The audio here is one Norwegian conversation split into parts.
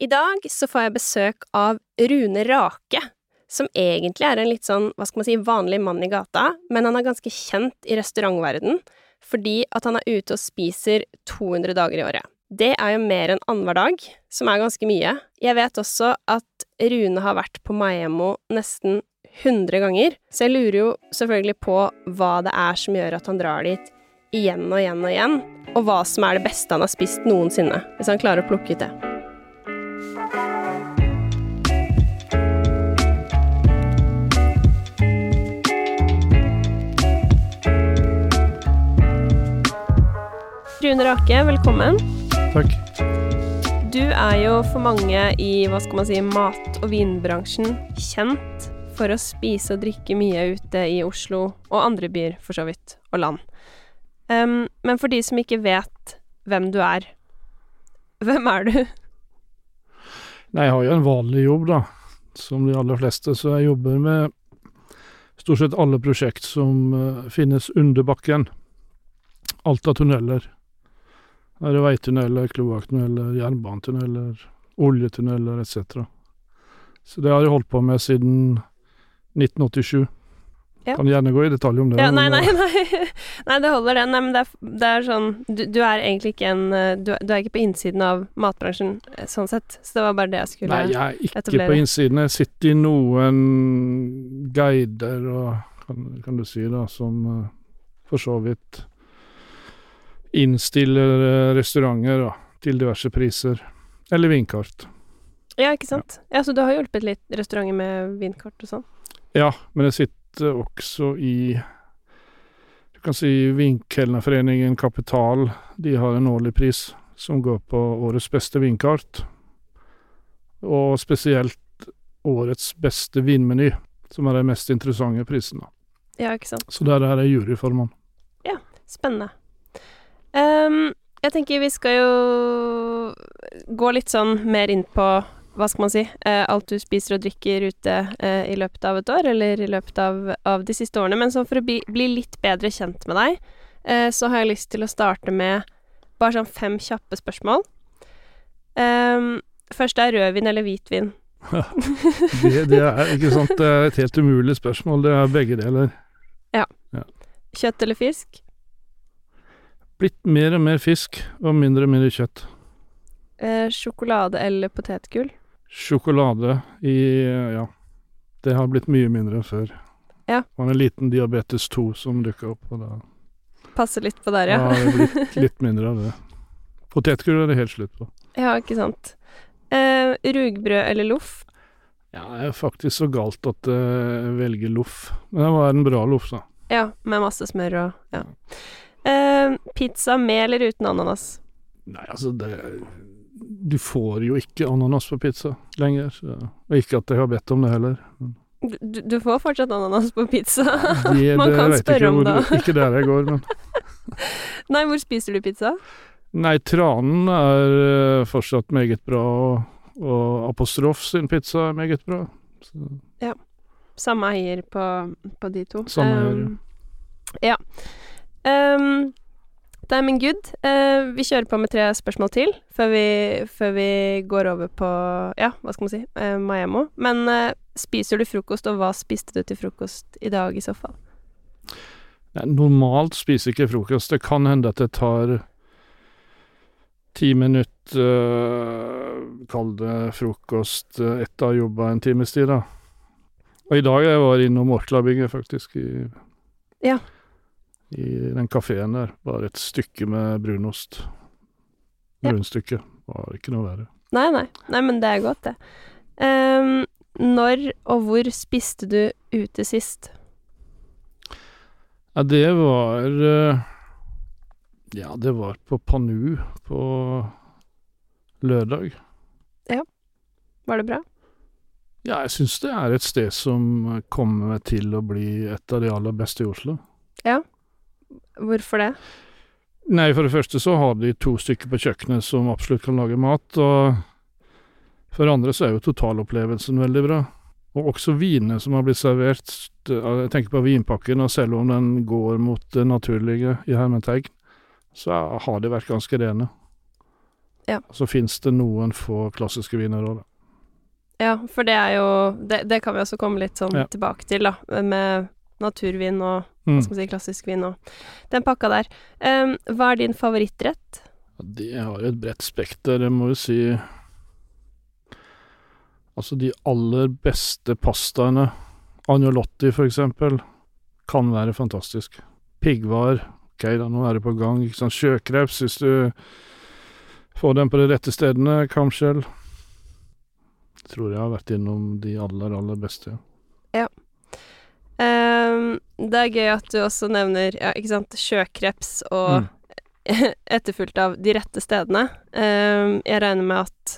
I dag så får jeg besøk av Rune Rake, som egentlig er en litt sånn, hva skal man si, vanlig mann i gata, men han er ganske kjent i restaurantverden fordi at han er ute og spiser 200 dager i året. Det er jo mer enn annenhver dag, som er ganske mye. Jeg vet også at Rune har vært på Maiemo nesten 100 ganger, så jeg lurer jo selvfølgelig på hva det er som gjør at han drar dit igjen og igjen og igjen, og hva som er det beste han har spist noensinne, hvis han klarer å plukke ut det. Rune Rake, velkommen. Takk. Du er jo for mange i hva skal man si, mat- og vinbransjen kjent for å spise og drikke mye ute i Oslo, og andre byer for så vidt, og land. Um, men for de som ikke vet hvem du er, hvem er du? Nei, jeg har jo en vanlig jobb, da, som de aller fleste, så jeg jobber med stort sett alle prosjekt som uh, finnes under bakken. Alt av tunneler. Det veitunneler, kloakktunneler, jernbanetunneler, oljetunneler etc. Så det har jeg holdt på med siden 1987. Ja. Kan gjerne gå i detalj om det. Ja, nei, nei, uh, nei. nei, det holder, det. Nei, men det er, det er sånn du, du er egentlig ikke en uh, du, du er ikke på innsiden av matbransjen, eh, sånn sett. Så det var bare det jeg skulle etablere. Nei, jeg er ikke etablere. på innsiden. Jeg sitter i noen guider og kan, kan du si, da, som eh, for så vidt innstiller eh, restauranter da, til diverse priser. Eller vinkart. Ja, ikke sant? Ja, Så du har hjulpet litt restauranter med vinkart og sånn? Ja, men jeg sitter også i Du kan si Vinkelnerforeningen Kapital. De har en årlig pris som går på årets beste vinkart. Og spesielt årets beste vinmeny, som er den mest interessante prisen. da. Ja, ikke sant? Så der er jeg juryformann. Spennende. Ehm, jeg tenker vi skal jo gå litt sånn mer inn på hva skal man si, eh, alt du spiser og drikker ute eh, i løpet av et år, eller i løpet av, av de siste årene. Men sånn for å bli, bli litt bedre kjent med deg, eh, så har jeg lyst til å starte med bare sånn fem kjappe spørsmål. Um, først er rødvin eller hvitvin. Det, det er ikke sant, det er et helt umulig spørsmål. Det er begge deler. Ja, Kjøtt eller fisk? Blitt mer og mer fisk og mindre og mindre kjøtt. Eh, sjokolade eller potetgull? Sjokolade i Ja. Det har blitt mye mindre enn før. Ja. Det var en liten diabetes 2 som dukka opp, og da Passer litt på der, ja. har det blitt litt mindre av det. Potetgull er det helt slutt på. Ja, ikke sant. Eh, rugbrød eller loff? Ja, det er faktisk så galt at jeg velger loff. Men det var en bra loff, da. Ja, med masse smør og ja. Eh, pizza med eller uten ananas? Nei, altså det Du får jo ikke ananas på pizza lenger. Så, og ikke at jeg har bedt om det heller. Du, du- får fortsatt ananas på pizza. Det, Man det kan spørre om det. Ikke der jeg går, men Nei, hvor spiser du pizza? Nei, Tranen er eh, fortsatt meget bra, og, og Apostrof sin pizza er meget bra. Så, Samme eier på, på de to. Samme eier, Um, ja. Um, Diamond good. Uh, vi kjører på med tre spørsmål til før vi, før vi går over på ja, hva skal man si, uh, Miami. Men uh, spiser du frokost, og hva spiste du til frokost i dag i så fall? nei, normalt spiser jeg ikke frokost. Det kan hende at det tar ti minutter Kall det frokost etter å ha jobba en times tid, da. Og i dag jeg var innom Orkla-bygget, faktisk. I, Ja. I den kafeen der. Bare et stykke med brunost. Ja. Var ikke noe verre. Nei, nei. Nei, men det er godt, det. Um, når og hvor spiste du ute sist? Ja, det var eh, Ja, det var på Panu på lørdag. Ja. Var det bra? Ja, jeg syns det er et sted som kommer til å bli et av de aller beste i Oslo. Hvorfor det? Nei, for det første så har de to stykker på kjøkkenet som absolutt kan lage mat, og for det andre så er jo totalopplevelsen veldig bra. Og også vinene som har blitt servert, jeg tenker på vinpakken, og selv om den går mot det naturlige i hermetegn, så har de vært ganske rene. Ja. Så fins det noen få klassiske viner òg, da. Ja, for det er jo det, det kan vi også komme litt sånn Ja. tilbake til, da, med naturvin og hva Mm. skal man si, klassisk vin og den pakka der. Um, hva er din favorittrett? Ja, Det har jo et bredt spekter, jeg må jo si Altså, de aller beste pastaene, agnolotti for eksempel, kan være fantastisk. Piggvar, ok da, nå er det på gang, ikke sant. Sjøkreps, hvis du får den på de rette stedene, kamskjell. Tror jeg har vært innom de aller, aller beste. Em, det er gøy at du også nevner ja, ikke sant, sjøkreps og Mm. etterfulgt av de rette stedene. Um, jeg regner med at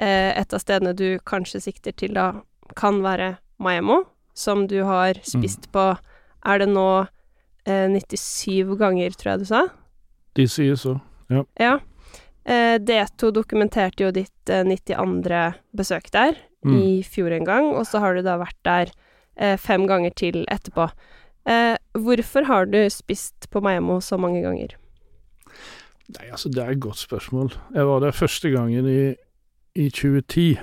uh, et av stedene du kanskje sikter til da, kan være Maemmo, som du har spist på Er det nå uh, 97 ganger, tror jeg du sa? De sier så. Ja. Eh, D2 dokumenterte jo ditt eh, 92. besøk der Mm. i fjor en gang, og så har du da vært der eh, fem ganger til etterpå. Eh, hvorfor har du spist på Maemmo så mange ganger? Nei, altså, det er et godt spørsmål. Jeg var der første gangen i, i 2010.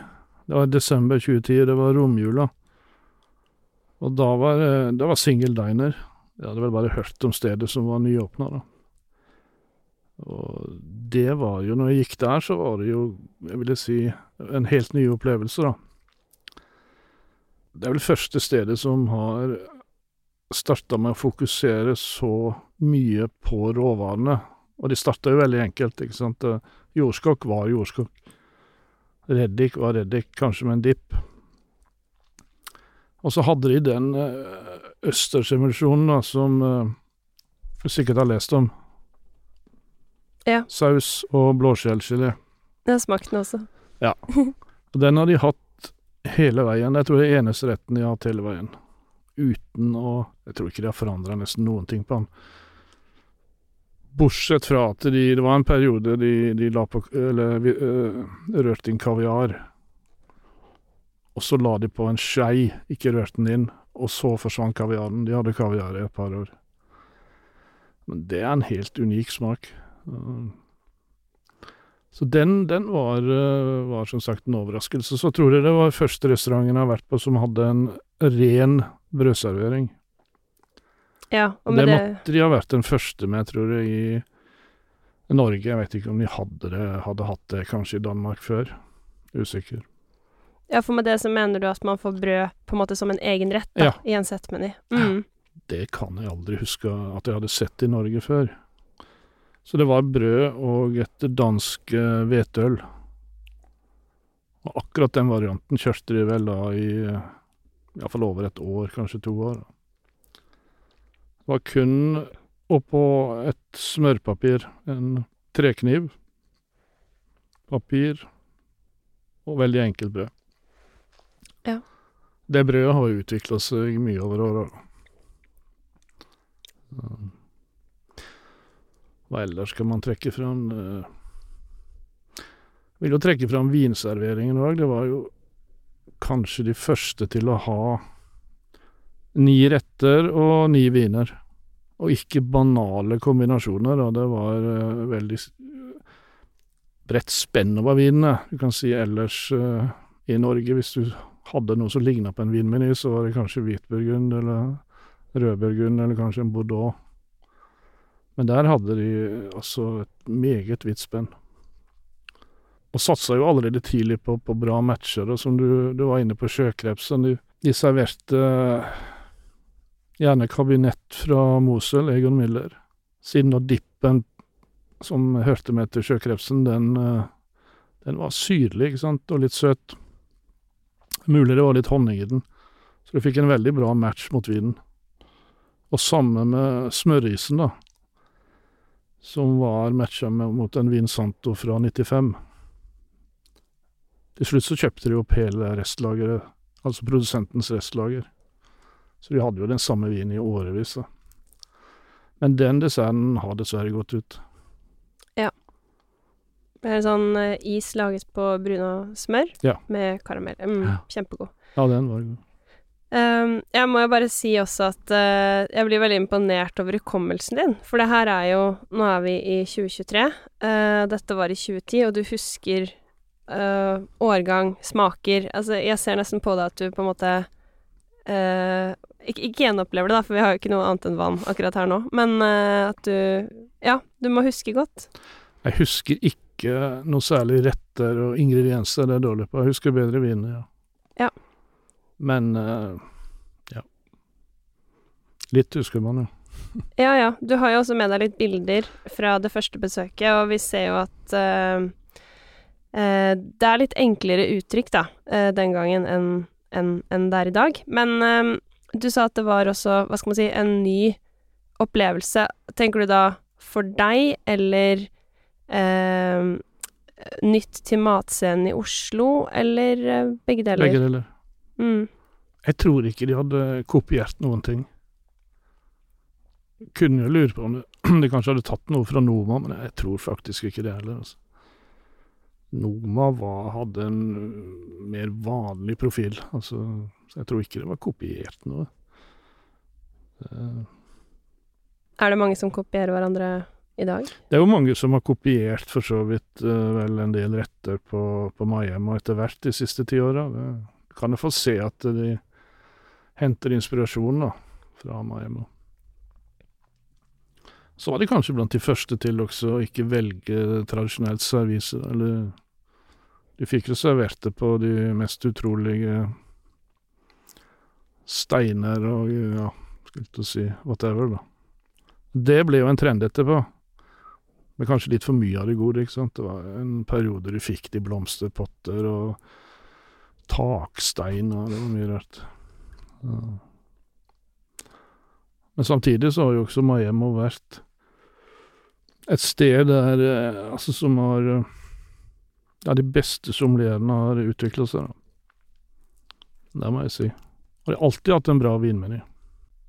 Det var desember 2010, det var romjula. Og da var eh, det var single diner. Jeg hadde vel bare hørt om stedet som var nyåpna, da. Og det var jo, når jeg gikk der, så var det jo, jeg ville si, en helt ny opplevelse, da. Det er vel første stedet som har starta med å fokusere så mye på råvarene. Og de starta jo veldig enkelt, ikke sant. Eh, Jordskokk var jordskokk. Reddik var reddik, kanskje med en dipp. Og så hadde de den østersimulsjonen da, som eh, du sikkert har lest om. Ja. Saus og blåskjellgelé. Jeg har smakt den også. Og den har de hatt hele veien. Jeg tror det er eneste retten de har hatt hele veien. Uten å Jeg tror ikke de har forandra nesten noen ting på den. Bortsett fra at de Det var en periode de, de la på Eller øh, rørte inn kaviar. Og så la de på en skei, ikke rørte den inn. Og så forsvant kaviaren. De hadde kaviar i et par år. Men det er en helt unik smak. Så den, den var, øh, var som sagt en overraskelse. Så tror jeg det var første restauranten jeg har vært på som hadde en ren brødservering. Ja, og med det, måtte de ha vært den første med, tror jeg, i Norge. Jeg vet ikke om de hadde det, hadde hatt det kanskje i Danmark før. Usikker. ja, for med det så mener du at man får brød på en måte som en egen rett da, Ja. i en settmeny. Mm. Det kan jeg aldri huske at jeg hadde sett i Norge før. Så det var brød og et dansk eh, hvetøl. Og akkurat den varianten kjørte de vel da i iallfall over et år, kanskje to år. Det var kun oppå et smørpapir, en trekniv, papir og veldig enkelt brød. Ja. Det brødet har jo utvikla seg mye over åra. Hva ellers skal man trekke fram? Eh, Jeg vil jo trekke fram vinserveringen òg. Det var jo kanskje de første til å ha ni retter og ni viner. Og ikke banale kombinasjoner. Da. Det var eh, veldig bredt spenn over vinene. Du kan si ellers eh, i Norge, hvis du hadde noe som ligna på en vinmeny, så var det kanskje hvitburgund eller rødburgund eller kanskje en bordeaux. Men der hadde de altså et meget vidt spenn. Og satsa jo allerede tidlig på, på bra matcher, og som du, du var inne på sjøkrepsen. De, de serverte gjerne kabinett fra Mosel, Egon Miller. Siden da dippen som hørte med til sjøkrepsen, den, eh, den var syrlig, ikke sant, og litt søt. Mulig det var litt honning i den. Så du fikk en veldig bra match mot vinen. Og samme med smørisen, da. Som var matcha med, mot en Vinsanto fra 95. Til slutt så kjøpte de opp hele restlageret, altså produsentens restlager. Så de hadde jo den samme vinen i årevis. da. Men den desserten har dessverre gått ut. Ja. Det er sånn eh, is laget på bruna smør Ja. med karamell. Mm, Ja. Kjempegod. Ja, den var god. Um, jeg må jo bare si også at uh, jeg blir veldig imponert over hukommelsen din. For det her er jo Nå er vi i 2023. Uh, dette var i 2010, og du husker uh, årgang, smaker Altså, jeg ser nesten på deg at du på en måte ikke, ikke gjenopplever det, da, for vi har jo ikke noe annet enn vann akkurat her nå, men at du Ja, du må huske godt. Jeg husker ikke noe særlig retter og ingredienser, det er dårlig på. Jeg husker bedre vinen, ja. Ja. Men uh, ja. Litt husker man, jo. ja, ja. Du har jo også med deg litt bilder fra det første besøket, og vi ser jo at uh, uh, det er litt enklere uttrykk, da, den gangen enn en, en det er i dag. Men du sa at det var også, hva skal man si, en ny opplevelse. Tenker du da for deg, eller nytt til matscenen i Oslo, eller begge deler? Begge deler. Mm. Jeg tror ikke de hadde kopiert noen ting. Kunne jo lure på om de kanskje hadde tatt noe fra Noma, men jeg tror faktisk ikke det heller. altså. Noma var, hadde en mer vanlig profil, altså, så jeg tror ikke det var kopiert noe. Uh, er det mange som kopierer hverandre i dag? Det er jo mange som har kopiert for så vidt uh, vel en del retter på, på Miami etter hvert de siste ti åra kan jeg få se at de henter inspirasjon da, fra Maemo. Så var de kanskje blant de første til også å ikke velge tradisjonelt servise, eller De fikk jo servert det på de mest utrolige steiner og ja, skulle til å si whatever, da. Det ble jo en trend etterpå. Men kanskje litt for mye av det gode, ikke sant. Det var en periode du fikk de blomsterpotter og taksteiner, det var mye rart. Ja. Men samtidig så har jo også Miami vært et sted der eh, altså som har Ja, de beste sommelierene har utvikla seg, da. Det må jeg si. Og de har alltid hatt en bra vinmeny.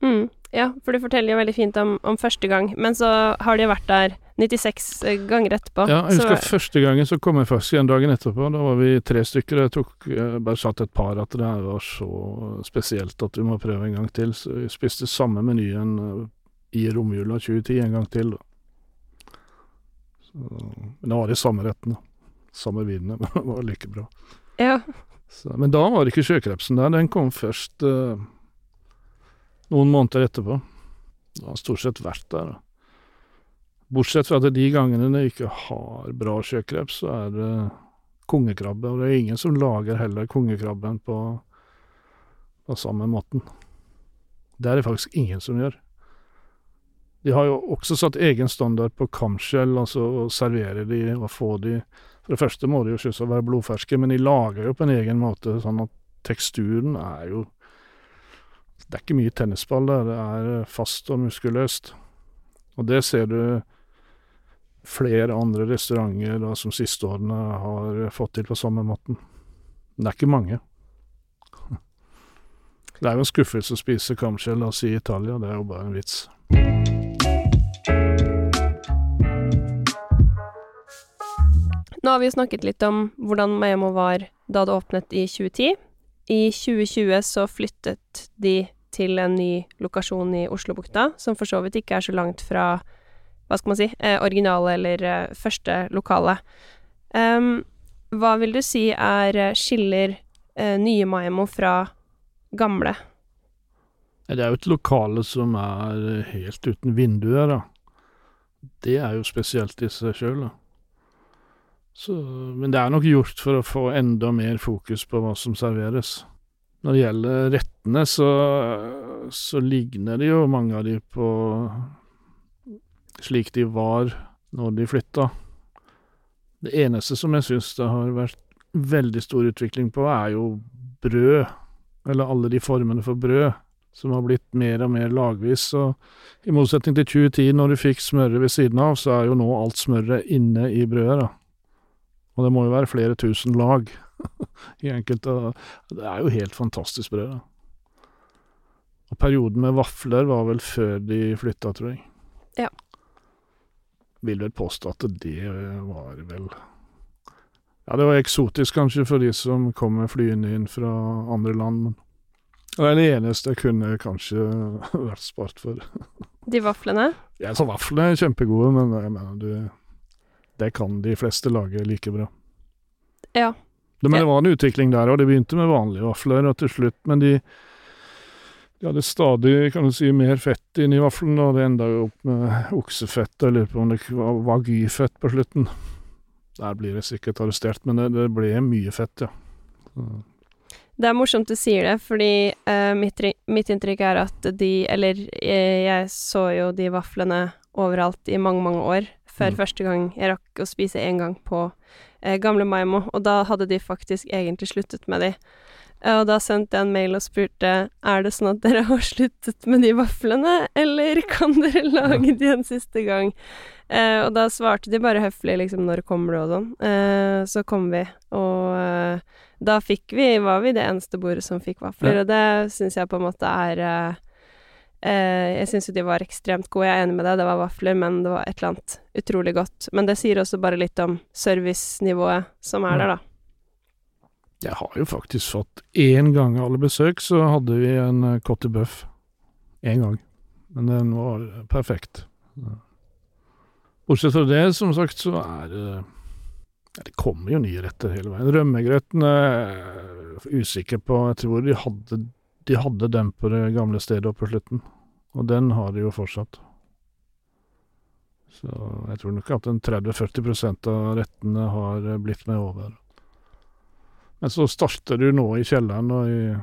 Mm. Ja, for du forteller jo veldig fint om, om, første gang, men så har de vært der 96 eh, ganger etterpå. Ja, jeg husker så, første gangen så kom jeg først igjen dagen etterpå. Da var vi tre stykker. Jeg tok jeg bare satt et par at det her var så spesielt at vi må prøve en gang til. Så vi spiste samme menyen eh, i romjula 2010 en gang til. Så, men da var de samme rettene. Samme vinene. Men det var like bra. Ja. Så, men da var det ikke sjøkrepsen der. Den kom først uh, noen måneder etterpå. Det har stort sett vært der. Bortsett fra at de gangene de ikke har bra sjøkreps, så er det kongekrabbe. Og det er ingen som lager heller kongekrabben på, på samme måten. Det er det faktisk ingen som gjør. De har jo også satt egen standard på kamskjell, altså å servere de og få de For det første må de jo selvsagt være blodferske, men de lager jo på en egen måte, sånn at teksturen er jo det er ikke mye tennisball der, det er fast og muskuløst. Og det ser du flere andre restauranter da, som siste årene har fått til på samme måten. Men det er ikke mange. Det er jo en skuffelse å spise kamskjell i Italia, det er jo bare en vits. Nå har vi jo snakket litt om hvordan Maemmo var da det åpnet i 2010. I 2020 så flyttet de til en ny lokasjon i Oslobukta, som for så vidt ikke er så langt fra, hva skal man si, eh, originale eller eh, første lokale. Um, hva vil du si er eh, skiller eh, nye Maimo fra gamle? Det er jo et lokale som er helt uten vinduer, da. Det er jo spesielt i seg sjøl, da. Så, men det er nok gjort for å få enda mer fokus på hva som serveres. Når det gjelder rettene, så, så ligner det jo mange av de på slik de var når de flytta. Det eneste som jeg syns det har vært veldig stor utvikling på, er jo brød. Eller alle de formene for brød, som har blitt mer og mer lagvis. Så i motsetning til 2010, når du fikk smøret ved siden av, så er jo nå alt smøret inne i brødet, da. Og det må jo være flere tusen lag. i enkelte Det er jo helt fantastisk brød, da. Og perioden med vafler var vel før de flytta, tror jeg. Ja. Vil vel påstå at det var vel Ja, det var eksotisk kanskje for de som kom med flyene inn fra andre land, men Det er det eneste jeg kunne kanskje vært spart for. De vaflene? Ja, så vaflene er kjempegode, men jeg mener du Det kan de fleste lage like bra. Ja. Det, men det var en utvikling der, og det begynte med vanlige vafler, og til slutt Men de, de hadde stadig, kan du si, mer fett inni vaffelen, og det enda jo opp med oksefett, jeg lurer på om det var vagyfett på slutten. Der blir jeg sikkert arrestert, men det, det ble mye fett, ja. Så, Det er morsomt du sier det, fordi uh, mitt, mitt inntrykk er at de Eller jeg, jeg så jo de vaflene overalt i mange, mange år, før Mm. første gang jeg rakk å spise én gang på uh, Gamle Maimo, og da hadde de faktisk egentlig sluttet med de. Eh, og da sendte jeg en mail og spurte er det sånn at dere har sluttet med de vaflene, eller kan dere lage de en siste gang? Eh, og da svarte de bare høflig liksom når kommer du og sånn. Eh, så kom vi, og eh, da fikk vi, var vi det eneste bordet som fikk vafler, Ja. og det syns jeg på en måte er eh, eh, Jeg syns jo de var ekstremt gode, jeg er enig med deg, det var vafler, men det var et eller annet utrolig godt. Men det sier også bare litt om servicenivået som er der, da. Jeg har jo faktisk fått én gang alle besøk, så hadde vi en Cotty Cotti Buff. Én gang. Men den var eh, perfekt. Bortsett fra det, som sagt, så er det ja, Det kommer jo nye retter hele veien. Rømmegrøten er usikker på. Jeg tror de hadde, de hadde den på det gamle stedet oppe på slutten. Og den har de jo fortsatt. Så jeg tror nok at en 30-40% av rettene har eh, blitt med over. Men så starter du nå i kjelleren, og, i,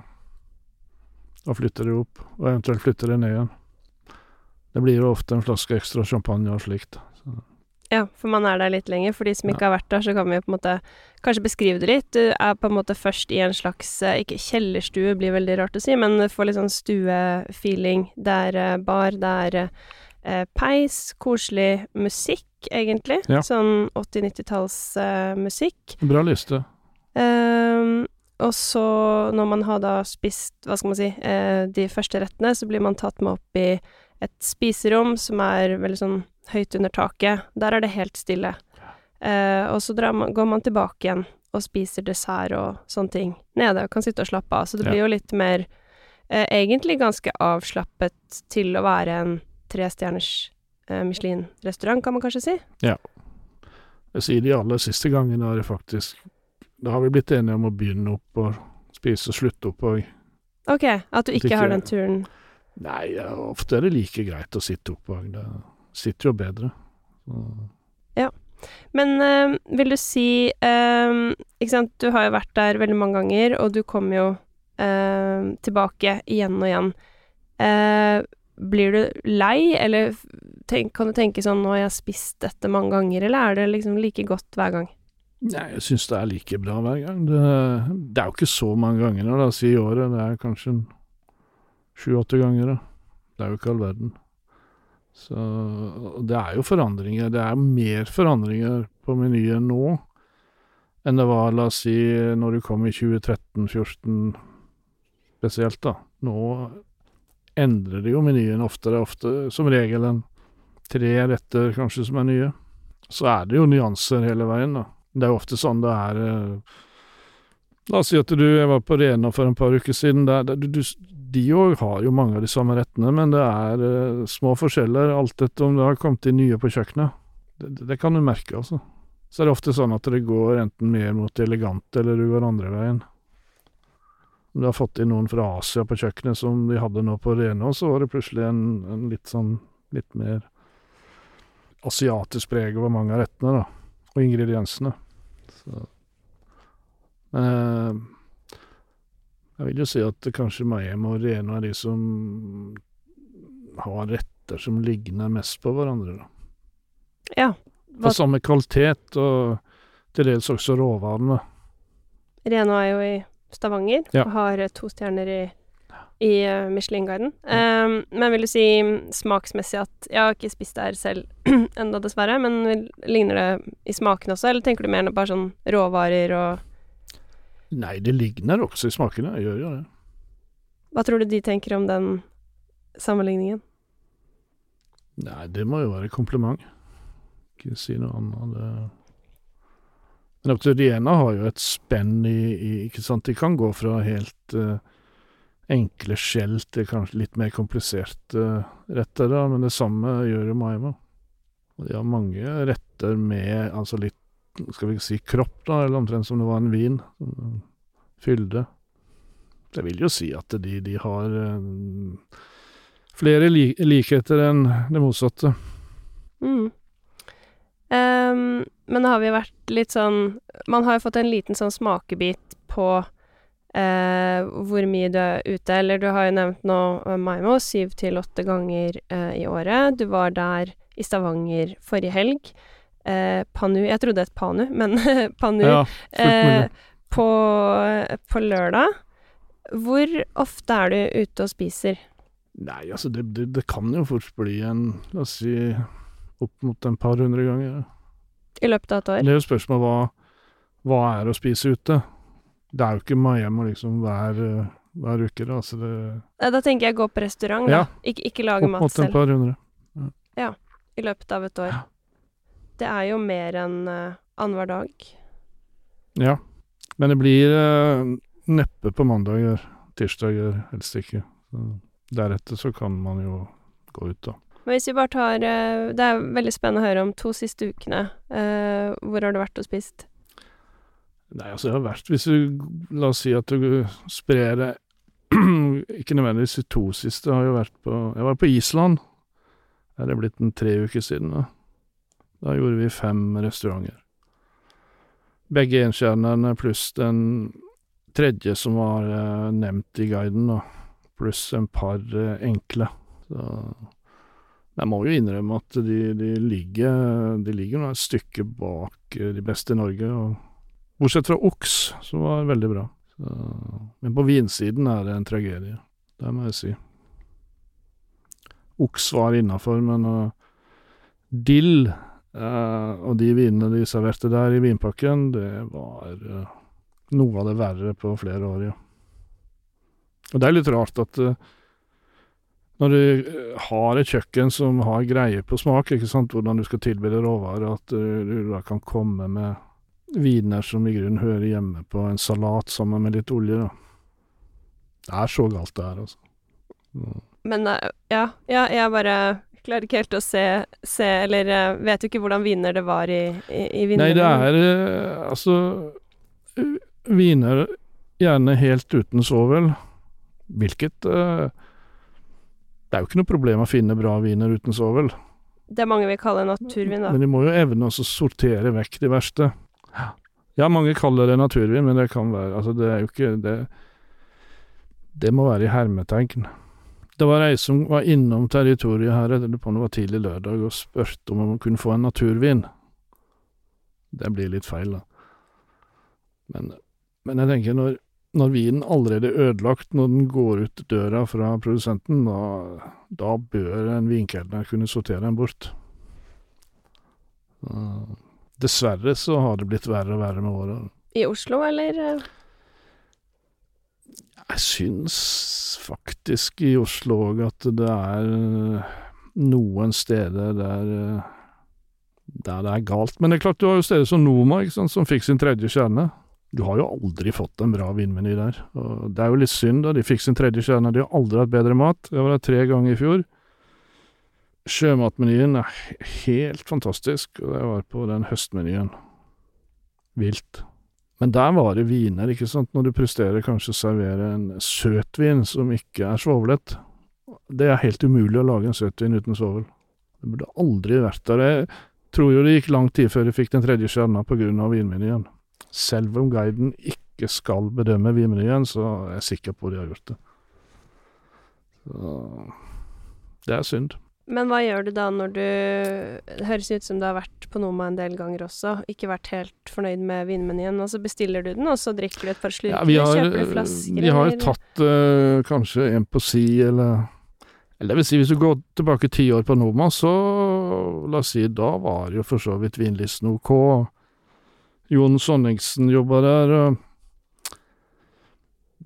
da flytter du opp, og eventuelt flytter du ned igjen. Det blir jo ofte en flaske ekstra champagne og slikt. Så, Ja, for man er der litt lenger. For de som ikke har vært der, så kan vi på en måte kanskje beskrive det litt. Du er på en måte først i en slags eh, Ikke kjellerstue, blir veldig rart å si, men du får litt sånn stuefeeling. Det er eh, bar, det er eh, peis, koselig musikk, egentlig. Ja. Sånn 80-90-tallsmusikk. bra liste. Ehm, og så, når man har da spist, hva skal man si, eh, de første rettene, så blir man tatt med opp i et spiserom som er veldig sånn høyt under taket. Der er det helt stille. Eh, og så man, går man tilbake igjen og spiser dessert og sånne ting nede, og kan sitte og slappe av. Så det blir jo litt mer eh, Egentlig ganske avslappet til å være en trestjerners Michelin-restaurant, kan man kanskje si. Ja. Jeg sier de aller siste gangene har det faktisk Da har vi blitt enige om å begynne opp og spise og slutte opp og Ok, at du ikke har den turen. Nei, ja, ofte er det like greit å sitte opp og Det sitter jo bedre. Så, Men øh, vil du si øh, Ikke sant, du har jo vært der veldig mange ganger, og du kommer jo øh, tilbake igjen og igjen. Uh, blir du lei, eller tenk, kan du tenke sånn 'Nå har jeg spist dette mange ganger', eller er det liksom like godt hver gang? Nei, jeg syns det er like bra hver gang. Det, det er jo ikke så mange ganger, da, si i året. Det er kanskje sju-åtte ganger, da. Det er jo ikke all verden. Så det er jo forandringer. Det er mer forandringer på menyen nå enn det var, la oss si, når du kom i 2013-2014 spesielt, da. Nå endrer de jo menyen oftere, ofte som regel en tre retter kanskje som er nye. Så er det jo nyanser hele veien, da. Det er jo ofte sånn det er eh, La oss si at du Jeg var på Rena for en par uker siden. Der, du, de òg har jo mange av de samme rettene, men det er eh, små forskjeller alt etter om det har kommet inn nye på kjøkkenet. Det, det, det kan du merke, altså. Så er det ofte sånn at det går enten mer mot det elegante, eller du går andre veien. Om du har fått inn noen fra Asia på kjøkkenet som de hadde nå på Rena, så var det plutselig en, en litt sånn litt mer asiatisk preg over mange av rettene, da. Og ingrediensene. Så Men eh, jeg vil jo si at kanskje Mayhem og Reno er de som har retter som ligner mest på hverandre, da. Ja. Hva, På samme kvalitet, og til dels også råvarene. Reno er jo i Stavanger Ja. og har to stjerner i, i eh, Michelin-guiden. Um, men vil du si mm, smaksmessig at Jeg har ikke spist det her selv ennå, dessverre, men ligner det i smaken også, eller tenker du mer bare sånn råvarer og Nei, det ligner også i smakene, jeg gjør jo det. Hva tror du de tenker om den sammenligningen? Nei, det må jo være kompliment. Ikke si noe annet. Det. Men Octoriena har jo et spenn i, i Ikke sant, de kan gå fra helt eh, enkle skjell til kanskje litt mer kompliserte retter, da, men det samme gjør jo Maima. De har mange retter med altså litt, skal vi si, kropp, da, eller omtrent som det var en vin. Fylde. Jeg vil jo si at de, de har eh, flere li likheter enn det motsatte. Mm. Um, men har vi vært litt sånn Man har jo fått en liten sånn smakebit på hvor mye du er ute. Eller du har jo nevnt nå eh, Maimo syv til åtte ganger eh, i året. Du var der i Stavanger forrige helg. Eh, Panu Jeg trodde det het Panu, men Panu Ja, eh, på, på lørdag. Hvor ofte er du ute og spiser? Nei, altså, det, det, det kan jo fort bli en, la oss si, opp mot en par hundre ganger. I løpet av et år? Det er jo spørsmål hva, hva er å spise ute? Det er jo ikke Miami liksom hver, eh, hver uke, da. Så det Da tenker jeg gå på restaurant, da. Ja. Ik ikke lage opp mat mot et selv. par hundre. I løpet av et år. Ja. Det er jo mer enn uh, annenhver dag. Ja. Men det blir uh, neppe på mandager. Tirsdager helst ikke. Så deretter så kan man jo gå ut, da. Men hvis vi bare tar Det er veldig spennende å høre om to siste ukene. Hvor har du vært og spist? Nei, altså, jeg har vært Hvis du La oss si at du sprer det Ikke nødvendigvis de to siste. Har jo vært på Jeg var på Island. Det er det blitt en tre uker siden. Da Da gjorde vi fem restauranter. Begge enstjernerne pluss den tredje som var eh, nevnt i guiden, da. Pluss en par eh, enkle. Så jeg må jo innrømme at de, de ligger De ligger et stykke bak eh, de beste i Norge. og Bortsett fra oks, som var veldig bra. Så, men på vinsiden er det en tragedie. Det må jeg si. Oks var innafor, men uh, dill uh, og de vinene de serverte der i vinpakken, det var uh, noe av det verre på flere år, ja. Og det er litt rart at når du har et kjøkken som har greie på smak, ikke sant, hvordan du skal tilberede råvarer, at du da kan komme med viner som i grunnen hører hjemme på en salat sammen med litt olje, da. Det er så galt det er, altså. Mm. Men eh, ja, ja, jeg bare klarer ikke helt å se, se Eller eh, vet jo ikke hvordan viner det var i, i, i Nei, det er eh, altså Viner gjerne helt uten svovel, hvilket uh, Det er jo ikke noe problem å finne bra viner uten svovel, Det mange vil kalle naturvin, da. men de må jo evne å sortere vekk de verste. Ja, mange kaller det naturvin, men det kan være Altså, det er jo ikke Det, det må være i hermetegn. Det var ei som var innom territoriet her, jeg på om det var tidlig lørdag, og spurte om man kunne få en naturvin. Det blir litt feil, da. Men, men jeg tenker, når, når vinen allerede er ødelagt når den går ut døra fra produsenten, da, da bør en vinkelner kunne sortere den bort. Dessverre så har det blitt verre og verre med åra. I Oslo, eller? Jeg syns faktisk i Oslo òg at det er eh, noen steder der eh, der det er galt. Men det er klart, du har jo steder som Noma, sant, som fikk sin tredje kjerne. Du har jo aldri fått en bra vinmeny der. Og det er jo litt synd, da. De fikk sin tredje kjerne. De har aldri hatt bedre mat. Jeg var der tre ganger i fjor. Sjømatmenyen er helt fantastisk, og jeg var på den høstmenyen. Vilt. Men der var det viner, ikke sant, når du presterer kanskje å servere en søtvin som ikke er svovlet. Det er helt umulig å lage en søtvin uten svovel. Det burde aldri vært der. Jeg tror jo det gikk lang tid før de fikk den tredje stjerna på grunn av vinmenyen. Selv om guiden ikke skal bedømme vinmenyen, så er jeg sikker på de har gjort det. Så det er synd. Men hva gjør du da når du Det høres ut som du har vært på Noma en del ganger også, ikke vært helt fornøyd med vinmenyen, og så bestiller du den, og så drikker du et par slurker, Ja, vi har, kjøper du flasker, vi har jo tatt uh, kanskje en på si, eller Eller det vil si, hvis du går tilbake ti år på Noma, så la oss si, da var jo for så vidt vinlisten ok. Jon Sonningsen jobba der. og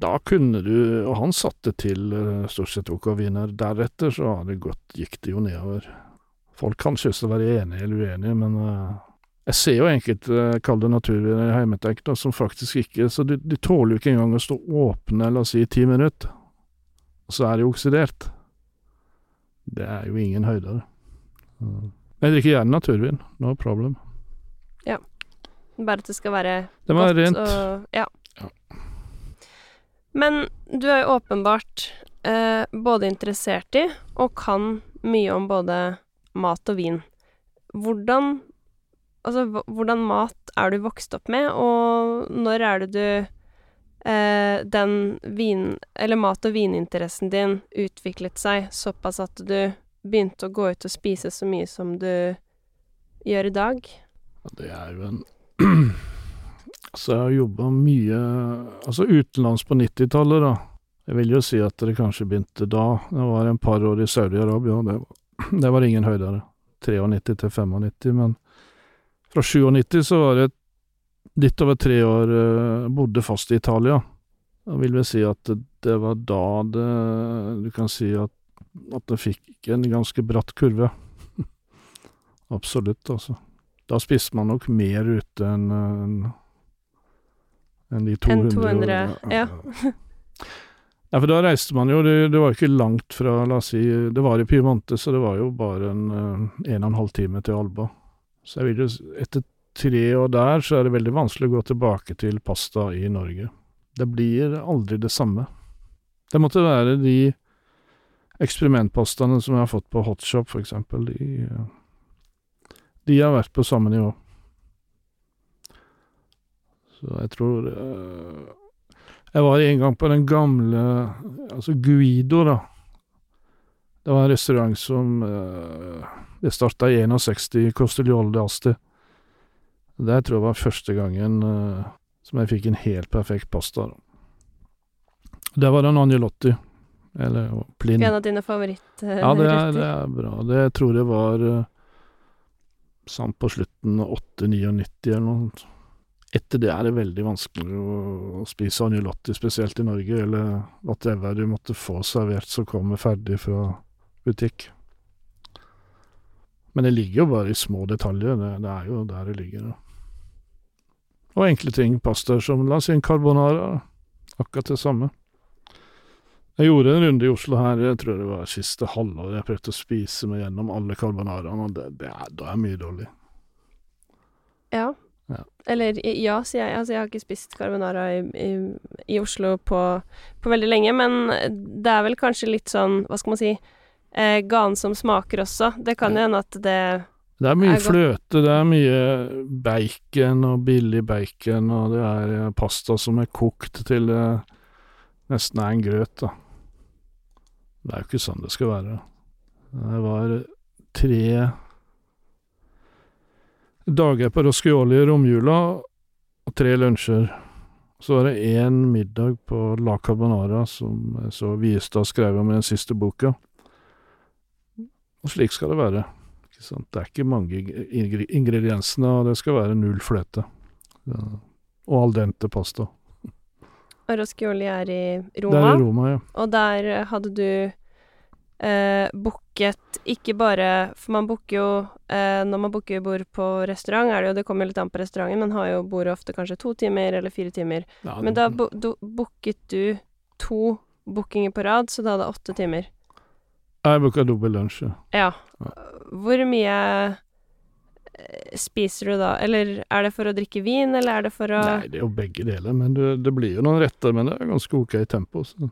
Da kunne du Og han satte til eh, stort sett ok viner. Deretter så har det gått, gikk det jo nedover. Folk kan selvsagt være enige eller uenige, men eh, jeg ser jo enkelte uh, kalde naturviner i heimetenk da, som faktisk ikke Så de, de tåler jo ikke engang å stå åpne, la oss si, i ti minutter. og så er det jo oksidert. Det er jo ingen høydere. Mm. Jeg drikker gjerne naturvin, no problem. Ja. Bare at det skal være Det må være godt rent. og Ja. Men du er jo åpenbart eh, både interessert i og kan mye om både mat og vin. Hvordan Altså, hvordan mat er du vokst opp med, og når er det du eh, den vin... Eller mat- og vininteressen din utviklet seg såpass at du begynte å gå ut og spise så mye som du gjør i dag? Det er jo en Altså, jeg har jobba mye Altså utenlands på 90-tallet, da. Jeg vil jo si at det kanskje begynte da. Det var en par år i Saudi-Arabia, og det, det var ingen høydere. 93 til 95, men fra 97 så var det litt over tre år eh, bodde fast i Italia. Jeg vil vel si at det, var da det Du kan si at, at det fikk en ganske bratt kurve. Absolutt, altså. Da spiste man nok mer ute enn enn enn de 200 Enn 200, ja. Ja, for da reiste man jo, det, det var jo ikke langt fra, la oss si, det var i Piemonte, så det var jo bare en, eh, en og en halv time til Alba. Så jeg vil jo, etter tre år der, så er det veldig vanskelig å gå tilbake til pasta i Norge. Det blir aldri det samme. Det måtte være de eksperimentpastaene som jeg har fått på Hotshop, for eksempel, de, eh, de har vært på samme nivå. Så jeg tror eh, Jeg var en gang på den gamle Altså Guido, da. Det var en restaurant som eh, Det starta i 61 i Costigliole d'Asti. Der tror jeg var første gangen eh, som jeg fikk en helt perfekt pasta. Da. Der var det en Angelotti. Eller Plin. En av dine favorittretter? Ja, det er, det er bra. Det jeg tror jeg var sånn på slutten av 8-99 eller noe sånt. Etter det er det veldig vanskelig å, å spise agnolotti, spesielt i Norge, eller whatever du måtte få servert som kommer ferdig fra butikk. Men det ligger jo bare i små detaljer, det, det er jo der det ligger. Og enkle ting, pastaer som la oss si en carbonara, akkurat det samme. Jeg gjorde en runde i Oslo her, jeg tror det var siste halvår. Jeg prøvde å spise meg gjennom alle carbonaraene, og det, det er, da er mye dårlig. Ja. Eller ja, sier jeg. Altså, jeg har ikke spist carbonara i, i, i Oslo på, på veldig lenge, men det er vel kanskje litt sånn, hva skal man si, eh, ganen som smaker også. Det kan jo hende at det Det er mye fløte, det er mye bacon og billig bacon, og det er eh, pasta som er kokt til det nesten er en grøt, da. Det er jo ikke sånn det skal være. Det var tre dager på Roscioli i romjula, og tre lunsjer. Så var det én middag på La Carbonara, som jeg så Viestad skrev om i den siste boka. Og slik skal det være. Ikke sant? Det er ikke mange ingrediensene, og det skal være null fløte. Ja. Og al dente pasta. Og Roscioli er i Roma? Det er i Roma, ja. og der hadde du eh, booket ikke bare For man booker jo eh, Når man booker bord på restaurant, er det jo Det kommer litt an på restauranten, man har jo bordet ofte kanskje to timer eller fire timer. ja Men da bo, do, booket du to bookinger på rad, så da hadde åtte timer. Jeg booka dobbel lunsj, ja. Ja. Ja. Hvor mye eh, spiser du da? Eller er det for å drikke vin, eller er det for å Nei, det er jo begge deler, men det, det blir jo noen retter, men det er ganske ok tempo. Så.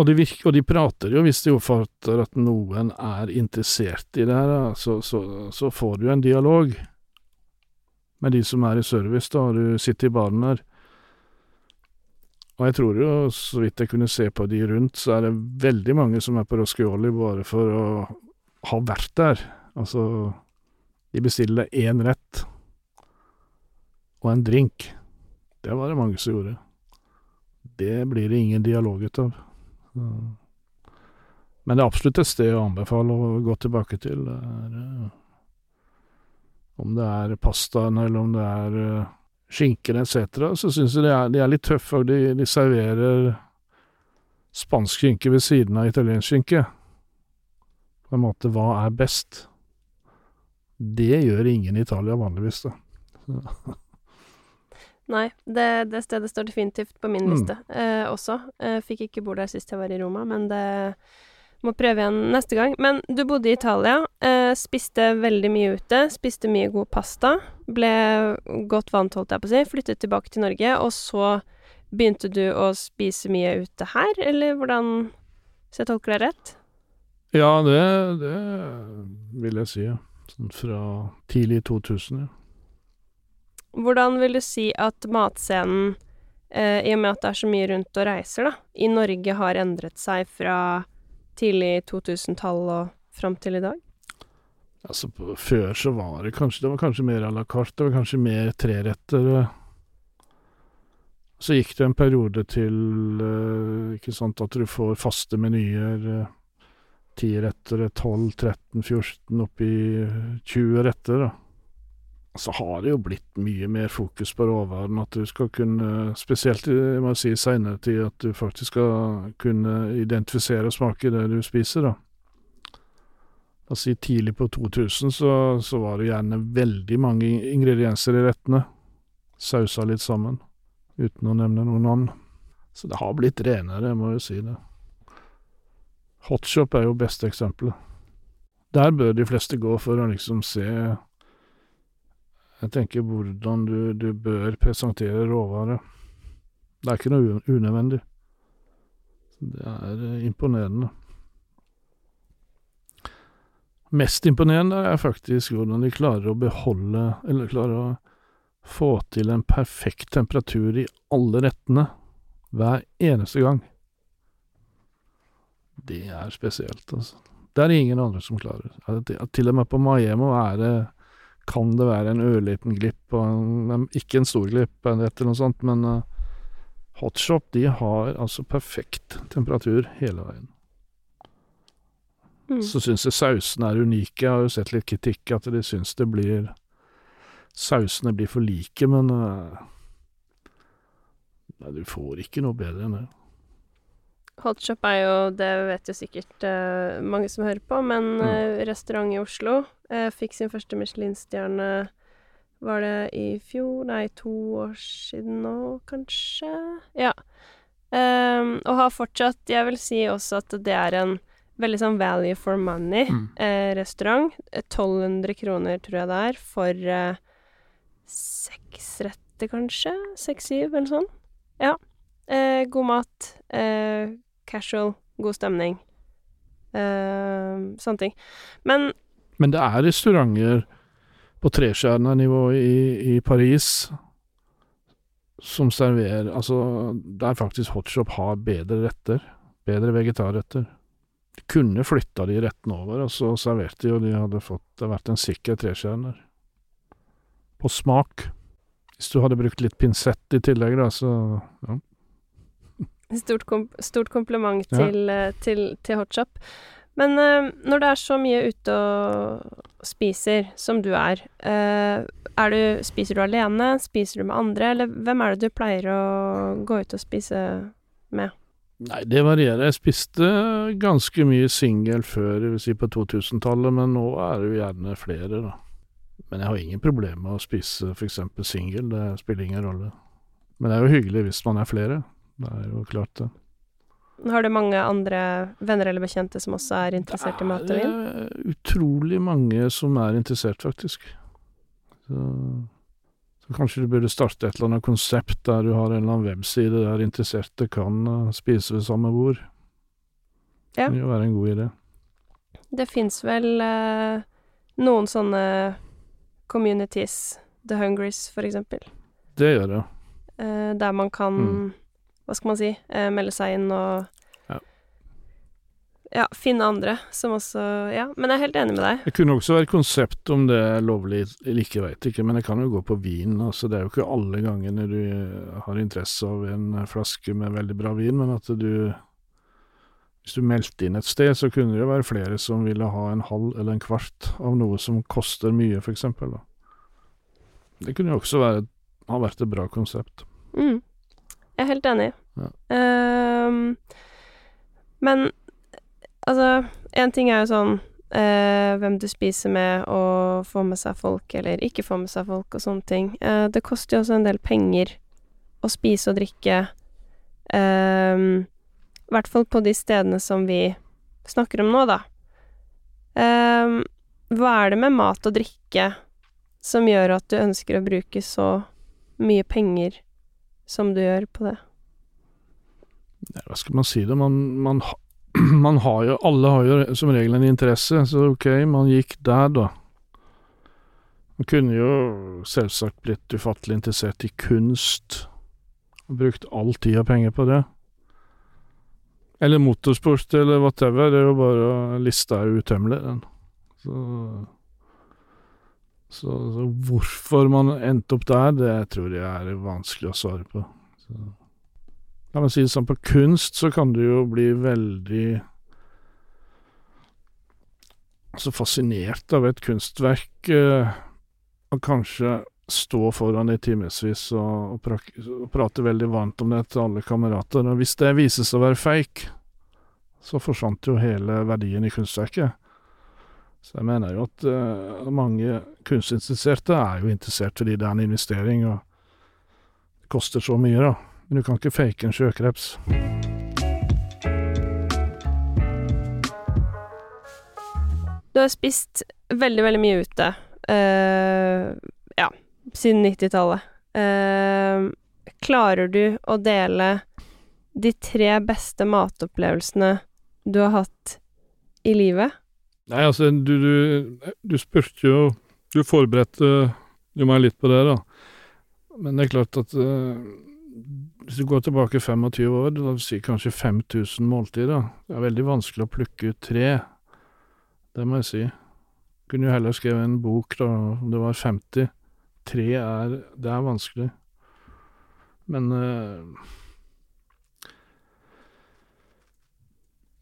Og, de virker, og de prater jo, hvis de oppfatter at noen er interessert i det her, så, så, så får du en dialog med de som er i service, da, og du sitter i baren der. Og jeg tror jo, så vidt jeg kunne se på de rundt, så er det veldig mange som er på Roscioli bare for å ha vært der. Altså, de bestiller én rett og en drink. Det var det mange som gjorde. Det blir det ingen dialog ut av. Så. Men det er absolutt et sted å anbefale å gå tilbake til. Det er, eh, om det er pastaen, eller om det er eh, skinken etc., så syns jeg de er, de er litt tøffe, og de, de serverer spansk skinke ved siden av italiensk skinke. På en måte, hva er best? Det gjør ingen i Italia vanligvis, da. Nei, det, det stedet står definitivt på min Mm. liste eh, også. Eh, fikk ikke bo der sist jeg var i Roma, men det må prøve igjen neste gang. Men du bodde i Italia, eh, spiste veldig mye ute, spiste mye god pasta, ble godt vant, holdt jeg på å si, flyttet tilbake til Norge, og så begynte du å spise mye ute her, eller hvordan Hvis jeg tolker deg rett? Ja, det, det vil jeg si. Sånn fra tidlig 2000, ja. Hvordan vil du si at matscenen, eh, i og med at det er så mye rundt og reiser, da, i Norge har endret seg fra tidlig 2000-tall og fram til i dag? Altså, på, før så var det kanskje Det var kanskje mer à la carte, det var kanskje mer treretter. eh. Så gikk det en periode til eh, ikke sant, at du får faste menyer. Ti retter, 12, 13, 14, oppi 20 retter. da. Så har det jo blitt mye mer fokus på råvaren, at du skal kunne Spesielt i jeg må si seinere tid, at du faktisk skal kunne identifisere og smake det du spiser, da. Altså tidlig på 2000 så, så var det gjerne veldig mange ingredienser i rettene. Sausa litt sammen, uten å nevne noen navn. Så det har blitt renere, jeg må jo si det. Hotshop er jo beste eksempelet. Der bør de fleste gå for å liksom se Jeg tenker hvordan du, du bør presentere råvare. Det er ikke noe unødvendig. Det er eh, imponerende. Mest imponerende er faktisk hvordan de klarer å beholde, eller klarer å få til en perfekt temperatur i alle rettene hver eneste gang. Det er spesielt, altså. Det er det ingen andre som klarer. Til og med på Maiemo er det kan det være en ørliten glipp, en, ikke en stor glipp, eller noe sånt, men uh, Hotshop de har altså perfekt temperatur hele veien. Mm. Så syns jeg sausene er unike. Jeg har jo sett litt kritikk at de syns det blir Sausene blir for like, men uh, Nei, du får ikke noe bedre enn det. Hotshop er jo, det vet jo sikkert uh, mange som hører på, men Mm. eh, restaurant i Oslo uh, fikk sin første Michelin-stjerne Var det i fjor? Nei, to år siden nå, kanskje? Ja. Um, og har fortsatt Jeg vil si også at det er en veldig sånn value for Mm. money-restaurant. 1200 kroner, tror jeg det er, for seks retter, kanskje? Seks-syv, eller sånn. Ja. Eh, god mat. Eh, casual. God stemning. Uh, sånne ting. Men Men det er restauranter på trestjernenivå i, i Paris som serverer Altså, der faktisk Hotshop har bedre retter. Bedre vegetarretter. De kunne flytta de rettene over, og så serverte de, og de hadde fått vært en sikker trestjerner. På smak. Hvis du hadde brukt litt pinsett i tillegg, da, så ja. Stort, kom stort kompliment Ja. til, eh, til, til Hotshop. Men uh, når det er så mye ute og spiser som du er, uh, er du, spiser du alene, spiser du med andre, eller hvem er det du pleier å gå ut og spise med? Nei, det varierer. Jeg spiste ganske mye singel før, vil si på 2000-tallet, men nå er det jo gjerne flere, da. Men jeg har ingen problemer med å spise eksempel singel, det spiller ingen rolle. Men det er jo hyggelig hvis man er flere. Det er jo klart det. Har du mange andre venner eller bekjente som også er interessert i mat og vin? Det er utrolig mange som er interessert, faktisk. Så, så kanskje du burde starte et eller annet konsept der du har en eller annen webside der interesserte kan eh, spise ved samme bord. Ja. Det vil jo være en god idé. Det fins vel eh, noen sånne communities, The Hungries for eksempel, Det gjør det. eh, der man kan, Mm. Hva skal man si, eh, melde seg inn og Ja. ja, finne andre som også Ja, men jeg er helt enig med deg. Det kunne også være konsept om det er lovlig eller ikke, veit ikke, men det kan jo gå på vin. altså Det er jo ikke alle gangene du har interesse av en flaske med veldig bra vin, men at du Hvis du meldte inn et sted, så kunne det jo være flere som ville ha en halv eller en kvart av noe som koster mye. Da. Det kunne jo også være, ha vært et bra konsept. Mm. Jeg er helt enig. Ja. Ehm, men altså, én ting er jo sånn uh, hvem du spiser med, og få med seg folk eller ikke få med seg folk og sånne ting. Uh, det koster jo også en del penger å spise og drikke ehm, I hvert fall på de stedene som vi snakker om nå, da. Ehm, hva er det med mat og drikke som gjør at du ønsker å bruke så mye penger som du gjør på det? Nei, hva skal man si da? Man, man, man har jo Alle har jo som regel en interesse, så ok, man gikk der, da. Man kunne jo selvsagt blitt ufattelig interessert i kunst, og brukt all tid og penger på det. Eller motorsport, eller whatever. Det er jo bare Lista er utømmelig, den. Så, så Så hvorfor man endte opp der, det tror jeg er vanskelig å svare på. Så. La meg si det sånn, på kunst så kan du jo bli veldig så fascinert av et kunstverk, eh, og kanskje stå foran det i timevis og, og, og prate veldig varmt om det til alle kamerater. Og hvis det vises å være fake, så forsvant jo hele verdien i kunstverket. Så jeg mener jo at eh, mange kunstinteresserte er jo interessert fordi det er en investering, og det koster så mye, da. Men du kan ikke fake en sjøkreps. Du har spist veldig, veldig mye ute. Uh, ja, siden 90-tallet. Uh, klarer du å dele de tre beste matopplevelsene du har hatt i livet? Nei, altså, du, du, du spurte jo Du forberedte jo meg litt på det, da. Men det er klart at uh, hvis du går tilbake 25 år, da si kanskje 5000 måltider, det er veldig vanskelig å plukke ut tre. Det må jeg si. Kunne jo heller skrevet en bok, da, om det var 50. Tre er Det er vanskelig. Men uh,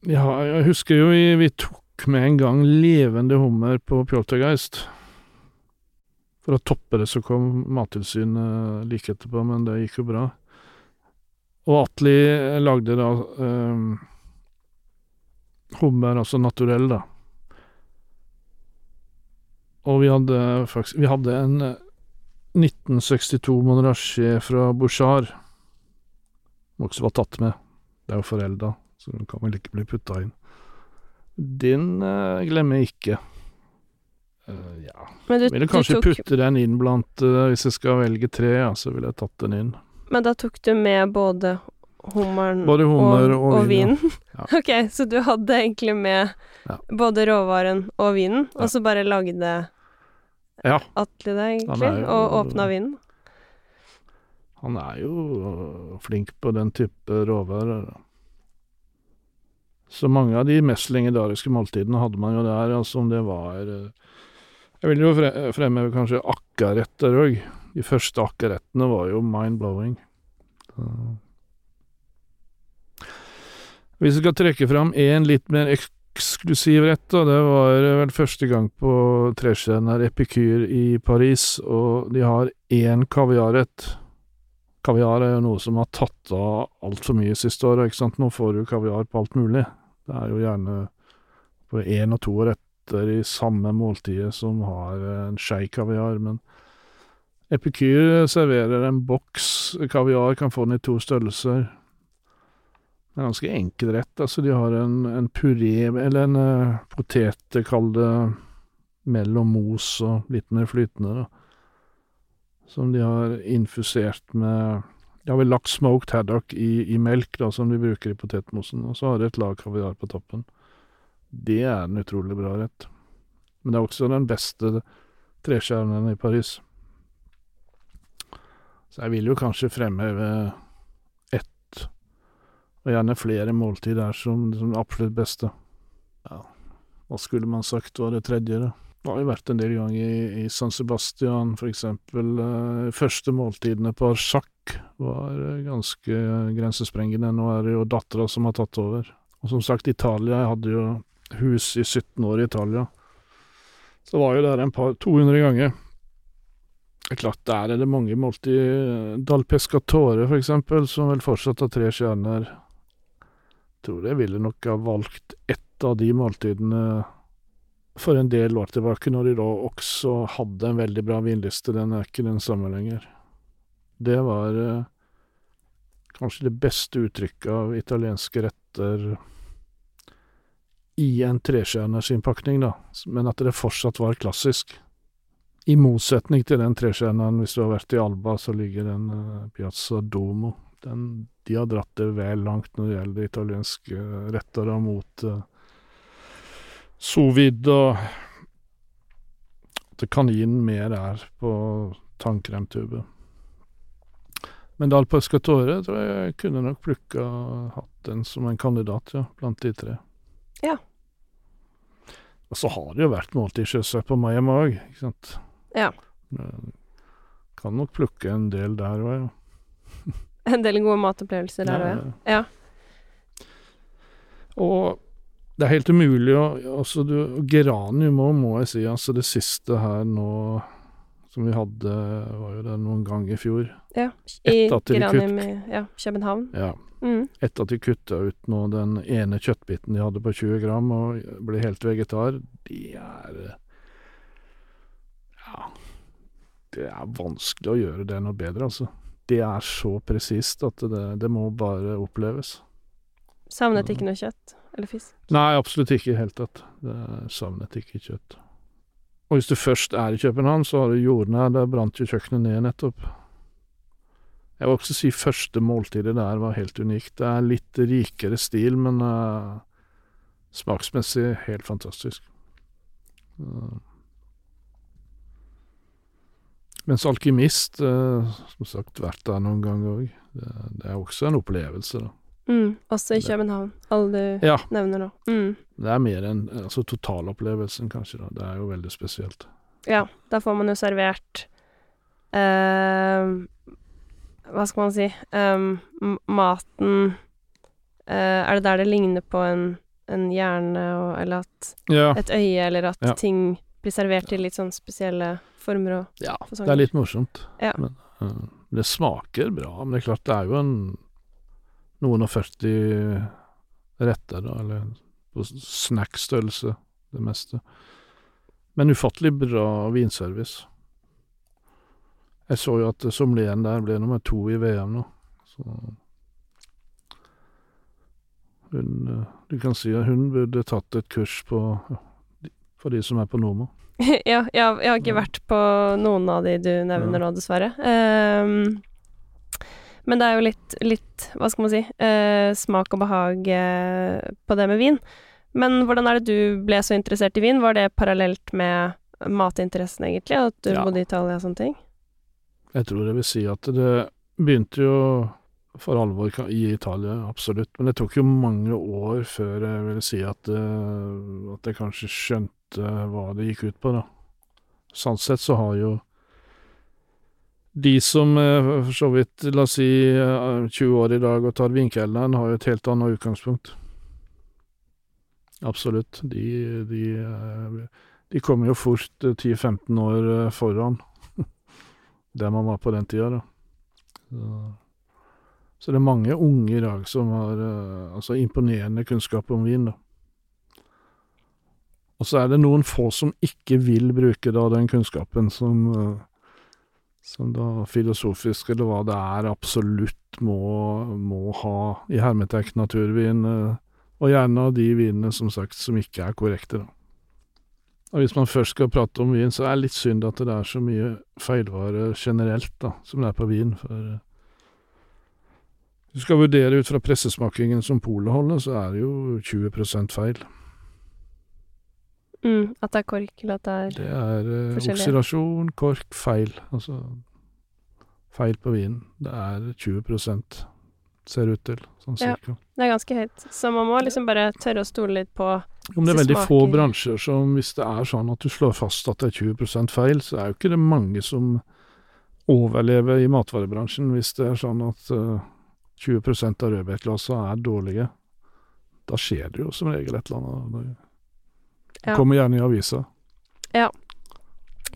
Ja, jeg husker jo vi, vi tok med en gang levende hummer på Pjoltergeist. For å toppe det så kom Mattilsynet like etterpå, men det gikk jo bra. Og Atli lagde da eh, hummer, altså naturell, da. Og vi hadde faktisk Vi hadde en eh, 1962 Monarché fra Bouchard. Som også var tatt med. Det er jo forelda, så den kan vel ikke bli putta inn. Den uh, glemmer jeg ikke. Uh, ja Men, du, Ville du kanskje tok, putte den inn blant uh, Hvis jeg skal velge tre, ja, så ville jeg tatt den inn. men da tok du med både hummeren Både hummer og og og vinen? Ja. ok, så du hadde egentlig med Ja. både råvaren og vinen, Ja. og så bare lagde Ja, Atle det, egentlig, jo- og åpna vinen? han er jo øh, flink på den type råvarer. Så mange av de mest legendariske måltidene hadde man jo der, altså om det var øh, Jeg vil jo fre fremheve kanskje akkaretter òg. De første akkarettene var jo mind-blowing. Hvis vi skal trekke fram én litt mer eksklusiv rett, da, det var vel første gang på treskjeen Epikyr i Paris, og de har én kaviarrett. Kaviar er jo noe som har tatt av altfor mye siste året, ikke sant. Nå får du kaviar på alt mulig. Det er jo gjerne på én og to retter i samme måltidet som har en skei kaviar, men Epikyr serverer en boks kaviar, kan få den i to størrelser. Det er en ganske enkel rett. Altså, de har en, en puré, eller en uh, potet, kall det, mellom mos og litt mer flytende, da. Som de har infusert med De har vel lagt smoked haddock i, i melk, da, som de bruker i potetmosen, og så har de et lag kaviar på toppen. Det er en utrolig bra rett. Men det er også den beste treskjæreren i Paris. Så jeg vil jo kanskje fremheve ett, og gjerne flere måltid der som, som det absolutt beste. Ja, hva skulle man sagt var det tredje, da? Det har jo vært en del ganger i, i San Sebastian, for eksempel. Eh, første måltidene på Arsak var eh, ganske grensesprengende. Nå er det jo dattera som har tatt over. Og som sagt, Italia. Jeg hadde jo hus i 17 år i Italia. Så var jo der en par 200 ganger. Det er klart, der er det mange måltid. Dal Pescatore, for eksempel, som vel fortsatt har tre stjerner. Tror jeg ville nok ha valgt ett av de måltidene for en del år tilbake, når de da også hadde en veldig bra vinliste. Den er ikke den samme lenger. Det var eh, kanskje det beste uttrykket av italienske retter i en trestjerners innpakning, da, men at det fortsatt var klassisk. I motsetning til den trestjerneren, hvis du har vært i Alba, så ligger den eh, Piazza Domo. Den, de har dratt det vel langt når det gjelder italienske retter, da, mot uh, sous vide og at kaninen mer er på tannkremtube. Men Dal Pescatore tror jeg kunne nok plukka hatt den som en kandidat, ja, blant de tre. Ja. Og så har det jo vært måltidssjøsøk på meg òg, ikke sant. Ja. Kan nok plukke en del der òg, ja. En del gode matopplevelser der òg, ja. ja. Og det er helt umulig å Altså, du Geranium òg, må jeg si. Altså, det siste her nå som vi hadde, var jo det noen gang i fjor. Ja. I Geranium i ja, København. Ja. Mm. Etter at de kutta ut nå den ene kjøttbiten de hadde på 20 gram, og ble helt vegetar, de er Ja. Det er vanskelig å gjøre det noe bedre, altså. Det er så presist at det, det må bare oppleves. Savnet ikke noe kjøtt eller fisk. Nei, absolutt ikke i det hele tatt. Savnet ikke kjøtt. Og hvis du først er i København, så har du jordnær. Der brant jo kjøkkenet ned nettopp. Jeg vil også si første måltidet der var helt unikt. Det er litt rikere stil, men uh, smaksmessig helt fantastisk. Uh. Mens alkymist, uh, som sagt, vært der noen ganger òg. Det, det er også en opplevelse, da. Mm. Også i København, alle du Ja. nevner nå. Mm. Det er mer enn altså, totalopplevelsen, kanskje. da. Det er jo veldig spesielt. Ja, da får man jo servert eh, Hva skal man si um, Maten eh, Er det der det ligner på en, en hjerne, og, eller at Ja, et øye, eller at Ja. ting blir servert i litt sånn spesielle former og ja det er litt morsomt. Men uh, det smaker bra. Men det er klart, det er jo en noen og 40 retter, da, eller på snackstørrelse, det meste. Men ufattelig bra vinservice. Jeg så jo at sommelieren der ble nummer to i VM nå, så hun Du kan si at hun burde tatt et kurs på for de som er på Nomo. ja, jeg, har- jeg har ikke vært på noen av de du nevner nå, dessverre. Ehm, men det er jo litt, litt hva skal man si, eh, smak og behag eh, på det med vin. Men hvordan er det du ble så interessert i vin? Var det parallelt med matinteressen, egentlig? At du Ja. bodde i Italia og sånne ting? Jeg tror jeg vil si at det begynte jo for alvor i Italia, absolutt. Men det tok jo mange år før jeg ville si at, eh, at jeg kanskje skjønte hva det gikk ut på, da. Sånn sett så har jo de som er for så vidt, la oss si, eh, 20 år i dag og tar vinkelneren, har jo et helt annet utgangspunkt. Absolutt. De, de, eh, de kommer jo fort eh, 10-15 år eh, foran der man var på den tida, da. Så, så det er mange unge i dag som har eh, altså imponerende kunnskap om vin, da. Og så er det noen få som ikke vil bruke da den kunnskapen som eh, som da filosofisk, eller hva det er, absolutt må, må ha i hermetegn naturvin, eh, og gjerne av de vinene, som sagt, som ikke er korrekte, da. Og hvis man først skal prate om vin, så er det litt synd at det er så mye feilvare generelt, da, som det er på vin. For eh, du skal vurdere ut fra pressesmakingen som Polet holder, så er det jo 20% feil. Mm, at det er kork, eller at det er Det er uh, oksidasjon, kork, feil. Altså feil på vinen. Det er 20% ser ut til, sånn Ja. Det er ganske høyt. Så man må liksom bare tørre å stole litt på Om det er veldig få bransjer som hvis det er sånn at du slår fast at det er 20% feil, så er jo ikke det mange som overlever i matvarebransjen hvis det er sånn at uh, 20% av rødbetglassene er dårlige. Da skjer det jo som regel et eller annet. Ja. kommer gjerne i avisa.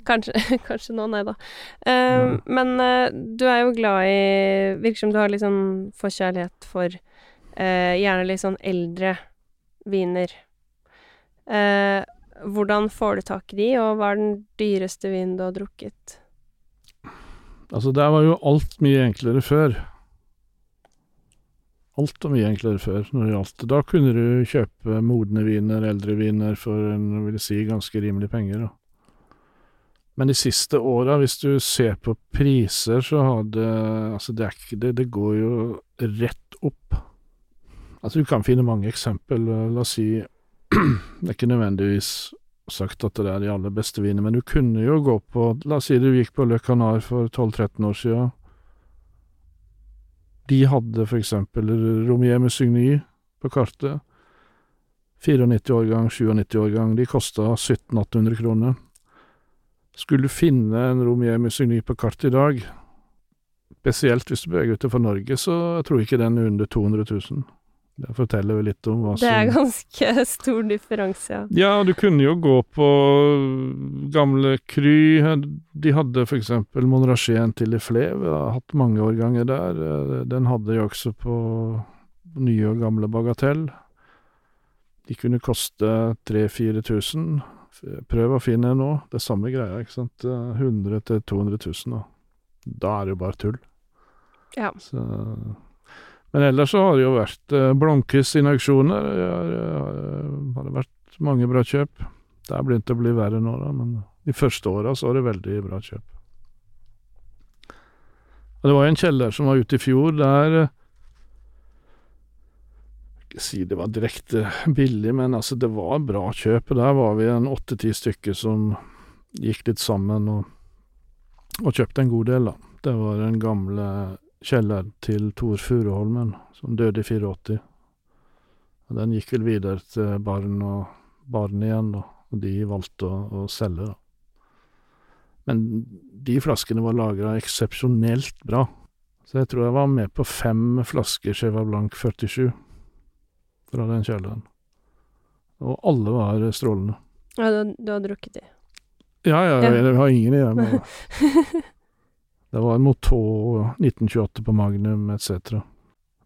Kanskje, kanskje nå, nei da. Uh, Mm. Men uh, du er jo glad i Virker som du har litt sånn forkjærlighet for uh, gjerne litt sånn eldre viner. Hvordan får du tak i de, og hva er den dyreste vinen du har drukket? Altså, der var jo alt mye enklere før. Alt var mye enklere før når det gjaldt. Da kunne du kjøpe modne viner, eldre viner, for en, vil si, ganske rimelig penger, da. Men de siste åra, hvis du ser på priser, så har det Altså, det er ikke det Det går jo rett opp. Altså, du kan finne mange eksempel. La oss si Det er ikke nødvendigvis sagt at det er de aller beste vinene, men du kunne jo gå på La oss si du gikk på Le Canard for 12-13 år sia. De hadde for eksempel Romier Musigny på kartet. 94-årgang, 97-årgang. De kosta 1700-1800 kroner. Skulle du finne en Romier Musigny på kartet i dag, spesielt hvis du beveger deg utenfor Norge, så jeg tror ikke den er under 200 000. Det forteller jo litt om hva som Det er ganske stor differanse, ja. Ja, du kunne jo gå på gamle Kry. De hadde for eksempel Monrachien til Lefleve. Jeg har hatt mange årganger der. Den hadde jeg også på nye og gamle Bagatell. De kunne koste 3000-4000. Prøv å finne en nå. Det er samme greia, ikke sant. 100 000-200 000, og Da er det jo bare tull. Ja. Så men ellers så har det jo vært eh, Blomkvist sine auksjoner. Det har, vært mange bra kjøp. Det er begynt å bli verre nå, da, men de første åra så var det veldig bra kjøp. Og det var en kjeller som var ute i fjor, der Ikke si det var direkte billig, men altså, det var bra kjøp. Der var vi en åtte-ti stykker som gikk litt sammen og, og kjøpte en god del, da. Det var den gamle kjelleren til Tor Furuholmen, som døde i 84. Og den gikk vel videre til barn og barn igjen, da, og de valgte å, å selge, da. Men de flaskene var lagra eksepsjonelt bra, så jeg tror jeg var med på fem flasker Cheva Blanc 47 fra den kjelleren. Og alle var strålende. Ja, du, du har drukket de? Ja, ja, Ja. jeg har ingen i det. Var Motor 1928 på Magnum etc.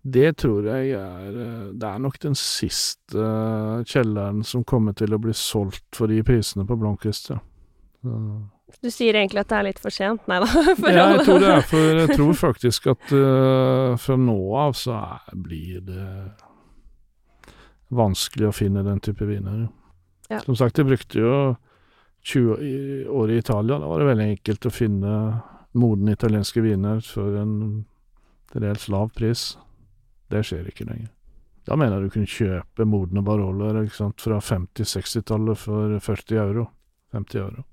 Det tror jeg er eh, Det er nok den siste eh, kjelleren som kommer til å bli solgt for de prisene på Blomkvist, ja. Du sier egentlig at det er litt for sent? Nei da. Ja, jeg tror det er for Jeg tror faktisk at uh, fra nå av så er, blir det vanskelig å finne den type viner. Ja. Som sagt, jeg brukte jo 20 år i Italia. Da var det veldig enkelt å finne modne italienske viner for en til dels lav pris. Det skjer ikke lenger. Da mener jeg du kunne kjøpe modne ikke sant, fra 50-60-tallet for 40 euro. 50 euro.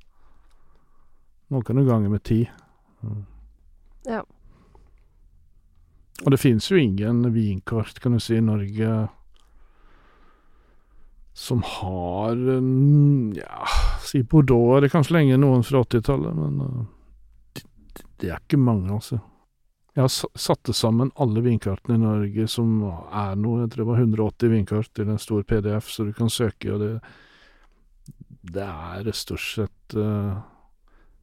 Nå kan du gange med 10. Mm. Ja. Og det finnes jo ingen vinkart, kan du si, i Norge som har Ja, si Bordeaux er det kanskje lenge noen fra 80-tallet, men det, det er ikke mange, altså. Jeg har sa- satt sammen alle vindkartene i Norge som er noe, jeg tror det var 180 vindkart til en stor PDF, så du kan søke, og det Det er stort sett uh,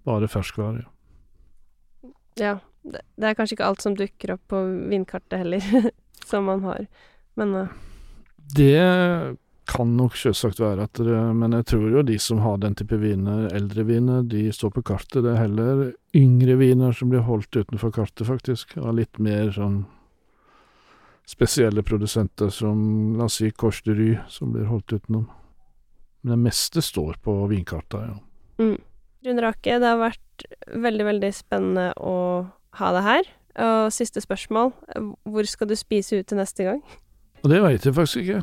bare ferskvare, ja. Ja. Det, det er kanskje ikke alt som dukker opp på vindkartet heller, som man har. Men uh. Det kan nok sjølsagt være at det Men jeg tror jo de som har den type viner, eldre viner, de står på kartet. Det er heller yngre viner som blir holdt utenfor kartet, faktisk. Av litt mer sånn spesielle produsenter som, la oss si, Kors de Rue, som blir holdt utenom. Men det meste står på vinkarta, ja. mm. Rune Rake, det har vært veldig, veldig spennende å ha deg her. Og siste spørsmål. Hvor skal du spise ut til neste gang? Og det veit jeg faktisk ikke.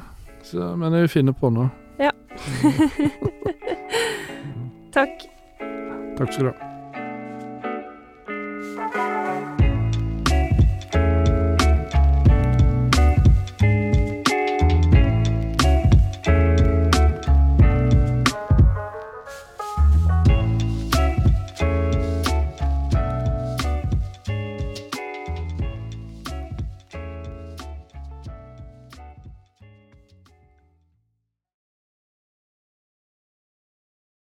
Så, men jeg finner på noe. Takk. Takk skal du ha.